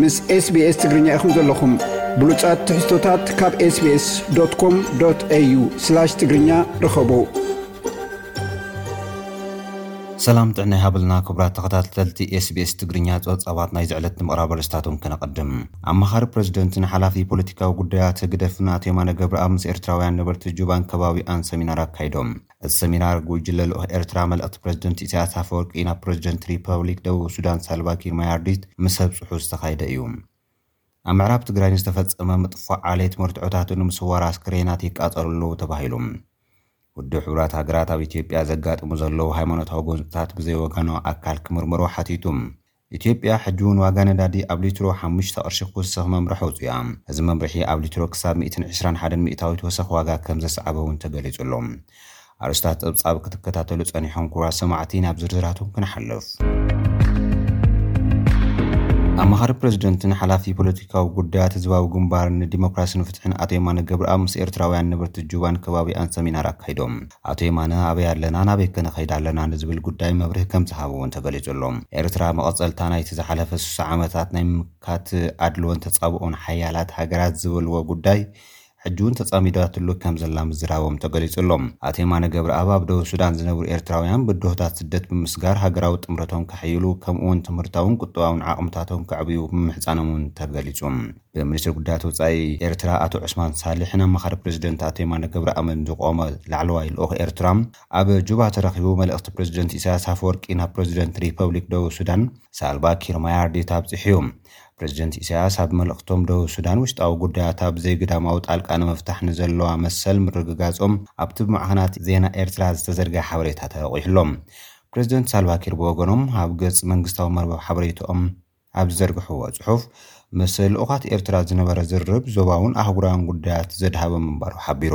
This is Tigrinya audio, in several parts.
ምስ ኤስቢኤስ ትግርኛ ኢኹም ዘለኹም። ብሉጻት ትሕዝቶታት ካብ ኤስቢኤስ ዶት ኮም ዶት ኤዩ ስላሽ ትግርኛ ርኸቡ። ሰላም ጥዕና ይሃበልና ክቡራት ተኸታተልቲ ኤስቢኤስ ትግርኛ ጸብጻባት ናይዚ ዕለት ንምቕራብ ኣርእስታቶም ከነቐድም። ኣማኻሪ ፕረዚደንትን ሓላፊ ፖለቲካዊ ጉዳያት ህግደፍን ኣቶ የማነ ገብረኣብ ምስ ኤርትራውያን ነበርቲ ጁባን ከባቢኣን ሰሚናር ኣካይዶም። እቲ ሰሚናር ጉጅለ ልኡኽ ኤርትራ መልእኽቲ ፕረዚደንት ኢሳያስ ኣፈወርቂ ናብ ፕረዚደንት ሪፐብሊክ ደቡብ ሱዳን ሳልቫኪር ማያርዲት ምስ ኣብጽሑ ዝተኻየደ እዩ። ኣብ ምዕራብ ትግራይ ንዝተፈጸመ ምጥፋእ ዓሌት መርትዖታትን ምስዋር ኣስከሬናት ይቃጸሉ ኣለዉ ተባሂሉ። ውድብ ሕቡራት ሃገራት ኣብ ኢትዮጵያ ዘጋጥሙ ዘለዉ ሃይማኖታዊ ጎንፅታት ብዘይወገናዊ ኣካል ክምርመሩ ሓቲቱ። ኢትዮጵያ ሕጂ'ውን ዋጋ ነዳዲ ኣብ ሊትሮ ሓሙሽተ ቅርሺ ክውስኽ መምርሒ ኣውፂኣ። እዚ መምርሒ ኣብ ሊትሮ ክሳብ ሚእትን ዕስራን ሓደን ሚእታዊት ወሰኽ ዋጋ ከምዘስዓበ እውን ተገሊፁ ኣሎ። ኣርእስታት ፀብፃብ ክትከታተሉ ፀኒሕኹም ክቡራት ሰማዕቲ፣ ናብ ዝርዝራቱ ክንሓልፍ። ኣማኻሪ ፕረዚደንትን ሓላፊ ፖለቲካዊ ጉዳያት ህዝባዊ ግንባርን ንዲሞክራስን ፕረዚደንት ኣቶ የማነ ገብረኣብ ምስ ኤርትራውያን ነበርቲ ጁባን ከባቢኣን ሰሚናር ኣካይዶም። ኣቶ የማነ ኣበይ ኣለና ናበይከ ንኸይድ ኣለና ንዝብል ጉዳይ መብርሂ ከምዝሃቡ እውን ተገሊጹ ኣሎ። ኤርትራ መቐጸልታ ናይቲ ዝሓለፈ ስሳ ዓመታት ናይ ምምካት ኣድልዎን ተጻብኦን ሓያላት ሃገራት ዝበልዎ ጉዳይ ሕጂ እውን ተጻሚዳትሉ ከምዘላ ምዝራቦም ተገሊጹ ኣሎ። ኣቶ የማነ ገብረኣብ ኣብ ደቡብ ሱዳን ዝነብሩ ኤርትራውያን ብድሆታት ስደት ብምስጋር ሃገራዊ ጥምረቶም ከሕይሉ ከምኡ'ውን ትምህርታውን ቁጠባውን ዓቕምታቶም ከዕብዩ ምምሕጻኖም እውን ተገሊጹ። ብሚኒስትር ጉዳያት ወፃኢ ኤርትራ ኣቶ ዑስማን ሳልሕን ኣማኻሪ ፕረዚደንት ኣቶ የማነ ገብረኣምን ዝቖመ ላዕለዋይ ልኡኽ ኤርትራ ኣብ ጁባ ተረኺቡ መልእኽቲ ፕረዚደንት ኢሳያስ ኣፈወርቂ ናብ ፕረዚደንት ሪፐብሊክ ደቡብ ሱዳን ሳልቫ ኪር ማያርዲት ኣብፂሑ እዩ። ፕረዚደንት ኢሳያስ ኣብ መልእኽቶም ደቡብ ሱዳን ውሽጣዊ ጉዳያት ኣብ ዘይግዳማዊ ጣልቃ ንምፍታሕ ንዘለዋ መሰል ምርግጋፆም ኣብቲ ብማዕኸናት ዜና ኤርትራ ዝተዘርገሐ ሓበሬታ ተወቒሑ'ሎ። ፕረዚደንት ሳልቫ ኪር ብወገኖም ኣብ ገፅ መንግስታዊ መርበብ ሓበሬተኦም ኣብ ዝዘርግሕዎ ጽሑፍ፣ ምስ ልኡኻት ኤርትራ ዝነበረ ዝርርብ ዞባውን ኣህጉራውን ጉዳያት ዘድሃበ ምንባሩ ሓቢሩ።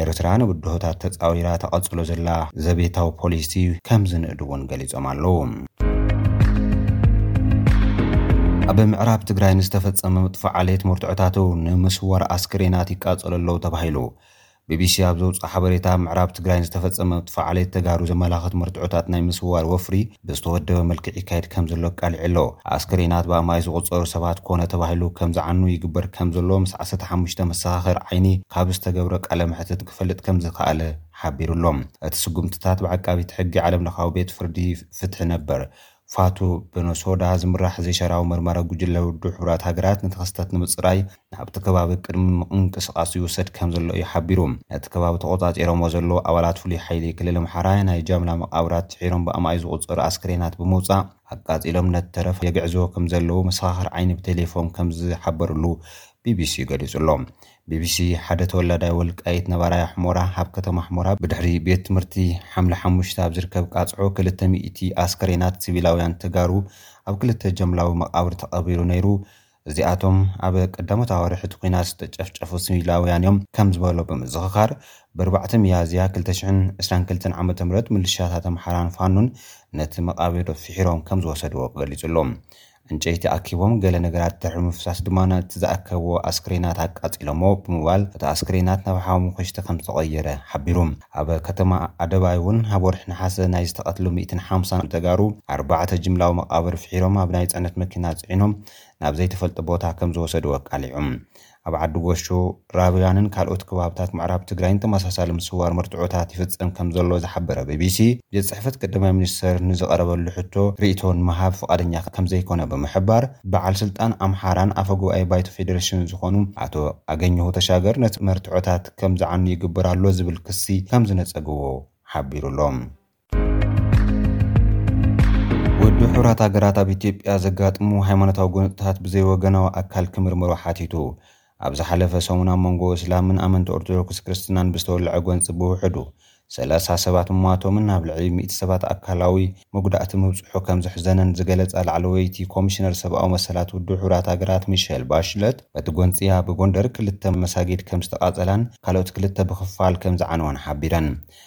ኤርትራ ንብድሆታት ተጻዊራ ተቐጽሎ ዘላ ዘቤታዊ ፖሊሲ ከም ዝንእድ'ውን ገሊጾም ኣለዉ። ኣብ ምዕራብ ትግራይ ንዝተፈጸመ ምጥፋእ ዓሌት መርትዖታቱ ንምስዋር ኣስክሬናት ይቃጸሉ ኣለዉ ተባሂሉ ቢቢሲ ኣብ ዘውጽኦ ሓበሬታ ኣብ ምዕራብ ትግራይ ንዝተፈጸመ ምጥፋእ ዓሌት ተጋሩ ዘመላኽት መርትዖታት ናይ ምስዋር ወፍሪ ብዝተወደበ መልክዕ ይካየድ ከምዘሎ ኣቃሊዑ ኣሎ። ኣስከሬናት ብኣማኢት ዝቑጸሩ ሰባት ኮነ ተባሂሉ ከም ዝዓኑ ይግበር ከምዘሎ ምስ ዓሰርተ ሓሙሽተ መሰኻኽር ዓይኒ ካብ ዝተገብረ ቃለ መሕትት ክፈልጥ ከምዝኸኣለ ሓቢሩ ኣሎ። እቲ ስጉምትታት ብዓቃቢት ሕጊ ዓለምለኻዊ ቤት ፍርዲ ፍትሒ ነበር ፋቱ በነሶዳ ዝምራሕ ዘይሻራዊ መርማሪ ጉጅለ ውድብ ሕቡራት ሃገራት ነቲ ክስተት ንምጽራይ ናብቲ ከባቢ ቅድሚ ምቕንቅስቓሱ ይውሰድ ከም ዘሎ እዩ ሓቢሩ። ነቲ ከባቢ ተቖጻጺሮምዎ ዘለዉ ኣባላት ፍሉይ ሓይሊ ክልል ኣምሓራ ናይ ጃምላ መቓብራት ስሒሮም ብኣማኢት ዝቑጸሩ ኣስከሬናት ብምውጻእ ኣቃጺሎም ነቲ ተረፍ የግዕዝዎ ከም ዘለዉ መሰኻኽር ዓይኒ ብቴሌፎን ከም ዝሓበርሉ ቢቢሲ ገሊጹ'ሎ። ቢቢሲ፣ ሓደ ተወላዳይ ወልቃይት ነባራይ ኣሕሞራ ኣብ ከተማ ኣሕሞራ ብድሕሪ ቤት ትምህርቲ ሓምለ ሓሙሽተ ኣብ ዝርከብ ቃጽዖ ክልተ ሚእቲ ኣስከሬናት ሲቪላውያን ተጋሩ ኣብ ክልተ ጀምላዊ መቓብር ተቐቢሩ ነይሩ፣ እዚኣቶም ኣብ ቀዳሞት ኣዋርሕ እቲ ኲናት ዝተጨፍጨፉ ሲቪላውያን'ዮም ከም ዝበሎ ብምዝኽኻር፣ ብኣርባዕተ ሚያዝያ ክልተ ሽሕን ዕስራን ክልተን ዓመተ ምህረት ምልሻታት ኣምሓራን ፋኖን ነቲ መቓብር ፍሒሮም ከም ዝወሰድዎ ገሊጹ'ሎ። ዕንጨይቲ ኣኪቦም ገለ ነገራት ድሕሪ ምፍሳስ ድማ ነቲ ዝኣከብዎ ኣስክሬናት ኣቃጺሎሞ ብምባል እቲ ኣስክሬናት ናብ ሓሙኽሽቲ ከም ዝተቐየረ ሓቢሩ። ኣብ ከተማ ኣደባይ'ውን ኣብ ወርሒ ነሓሰ ናይ ዝተቐትሉ ሚእትን ሓምሳን ተጋሩ ኣርባዕተ ጅምላዊ መቓብር ፍሒሮም ኣብ ናይ ጽዕነት መኪና ጽዒኖም ናብ ዘይተፈልጠ ቦታ ከም ዝወሰድዎ ኣቃሊዑ። ኣብ ዓዲ ጎሾ፣ ራብያን ካልኦት ከባብታት ምዕራብ ትግራይን ተመሳሳሊ ምስዋር መርትዖታት ይፍፀም ከምዘሎ ዝሓበረ ቢቢሲ፣ ቤት ፅሕፈት ቀዳማይ ሚኒስትር ንዝቐረበሉ ሕቶ ሪኢቶ ንምሃብ ፍቓደኛ ከምዘይኮነ ብምሕባር፣ በዓል ስልጣን ኣምሓራን ኣፈ ጉባኤ ባይቶ ፌዴሬሽንን ዝኾኑ ኣቶ ኣገኘሁ ተሻገር ነቲ መርትዖታት ከምዝዓኑ ይግበር ኣሎ ዝብል ክሲ ከምዝነፀግዎ ሓቢሩ'ሎ። ወዲ ሕራት ሃገራት ኣብ ኢትዮጵያ ዘጋጥሙ ሃይማኖታዊ ጎንፅታት ብዘይወገናዊ ኣካል ክምርምሮ ሓቲቱ ኣብ ዝሓለፈ ሰሙን ኣብ መንጎ እስላምን ኣመንቲ ኦርቶዶክስ ክርስትናን ብዝተወለዐ ጎንፂ ብውሕዱ ሰላሳ ሰባት ምሟቶምን ናብ ልዕሊ ሚእቲ ሰባት ኣካላዊ መጉዳእቲ ምብፅሑ ከም ዘሕዘነን ዝገለፃ ላዕለወይቲ ኮሚሽነር ሰብኣዊ መሰላት ውድብ ሕቡራት ሃገራት ሚሸል ባሽለት በቲ ጎንፂ ኣብ ጎንደር ክልተ መሳጊድ ከም ዝተቓፀላን ካልኦት ክልተ ብክፋል ከም ዝዓነዋን ሓቢረን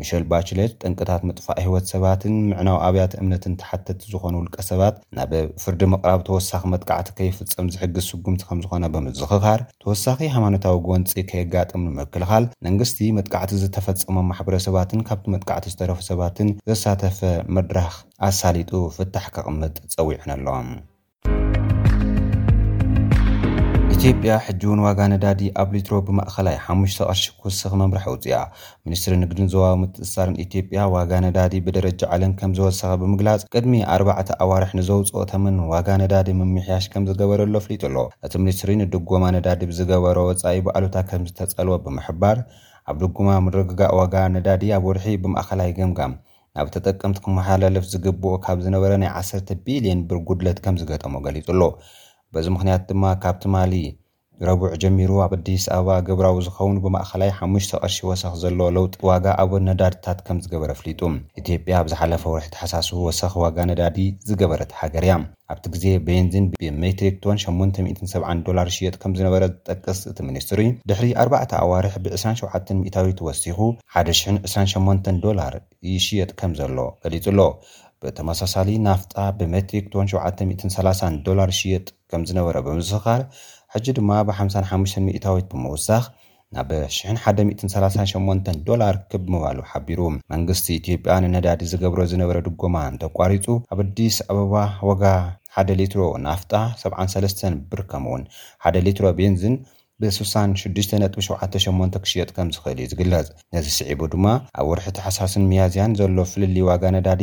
ሚሸል ባችሌት፣ ጠንቅታት ምጥፋእ ህይወት ሰባትን ምዕናው ኣብያተ እምነትን ተሓተትቲ ዝኾኑ ውልቀሰባት ናብ ፍርዲ ምቕራብ ተወሳኺ መጥቃዕቲ ከይፍጸም ዝሕግዝ ስጉምቲ ከምዝኾነ ብምዝኽኻር፣ ተወሳኺ ሃይማኖታዊ ጎንጺ ከየጋጥም ንምክልኻል፣ መንግስቲ መጥቃዕቲ ዝተፈጸሞም ማሕበረሰባትን ካብቲ መጥቃዕቲ ዝተረፉ ሰባትን ዘሳተፈ መድረኽ ኣሳሊጡ ፍታሕ ከቕምጥ ጸዊዑ ነሎ። ኢትዮጵያ ሕጂ እውን ዋጋ ነዳዲ ኣብ ሊትሮ ብማእኸላይ ሓሙሽተ ቅርሺ ክውስኽ መምርሒ ኣውፅኣ። ሚኒስትሪ ንግድን ዞባዊ ምትእስሳርን ኢትዮጵያ ዋጋ ነዳዲ ብደረጃ ዓለም ከምዝወሰኸ ብምግላፅ ቅድሚ ኣርባዕተ ኣዋርሕ ንዘውፅኦ ተመን ዋጋ ነዳዲ ምምሕያሽ ከምዝገበረሉ ኣፍሊጡ ኣሎ። እቲ ሚኒስትሪ ንድጎማ ነዳዲ ብዝገበሮ ወፃኢ ብኣሉታ ከምዝተፀልወ ብምሕባር፣ ኣብ ድጎማ ምርግጋእ ዋጋ ነዳዲ ኣብ ወርሒ ብማእኸላይ ገምጋም ናብ ተጠቀምቲ ክመሓላለፍ ዝግብኦ ካብ ዝነበረ ናይ ዓሰርተ ቢልየን ብር ጉድለት ከምዝገጠሞ ገሊፁ'ሎ። በዚ ምኽንያት ድማ ካብ ትማሊ ረቡዕ ጀሚሩ ኣብ ኣዲስ ኣበባ ግብራዊ ዝኸውን ብማእኸላይ ሓሙሽተ ቅርሺ ወሰኽ ዘለዎ ለውጢ ዋጋ ኣብ ነዳድታት ከምዝገበረ ኣፍሊጡ። ኢትዮጵያ ኣብ ዝሓለፈ ወርሒ ተሓሳስቡ ወሰኽ ዋጋ ነዳዲ ዝገበረት ሃገር እያ። ኣብቲ ግዜ ቤንዚን ብሜትሪክ ቶን ሸሞንተ ሚእትን ሰብዓን ዶላር ይሽየጥ ከም ዝነበረ ዝጠቅስ እቲ ሚኒስትሪ፣ ድሕሪ ኣርባዕተ ኣዋርሕ ብዕስራን ሸውዓተን ሚእታዊት ወሲኹ ሓደ ሽሕን ዕስራን ሸሞንተን ዶላር ይሽየጥ ከም ዘሎ ገሊጹ ኣሎ። ብተመሳሳሊ ናፍጣ ብሜትሪክ ቶን ሸውዓተ ሚእትን ሰላሳን ዶላር ይሽየጥ ከም ዝነበረ ብምዝኽኻር፣ ሕጂ ድማ ብሓምሳን ሓሙሽተን ሚእታዊት ብምውሳኽ፣ ናብ ሽሕን ሓደ ሚእትን ሰላሳን ሸሞንተን ዶላር ክብ ምባሉ ሓቢሩ። መንግስቲ ኢትዮጵያ ንነዳዲ ዝገብሮ ዝነበረ ድጎማ እንተቋሪፁ ኣብ ኣዲስ ኣበባ ዋጋ ሓደ ሊትሮ ናፍጣ ሰብዓን ሰለስተን ብር ከምኡ'ውን ሓደ ሊትሮ ቤንዚን ብ ስሳን ሽዱሽተ ነጥቢ ሸውዓተ ሸሞንተ ክሽየጥ ከምዝኽእል እዩ ዝግለፅ። ነዚ ስዒቡ ድማ ኣብ ወርሒ ታሕሳስን ሚያዝያን ዘሎ ፍልልይ ዋጋ ነዳዲ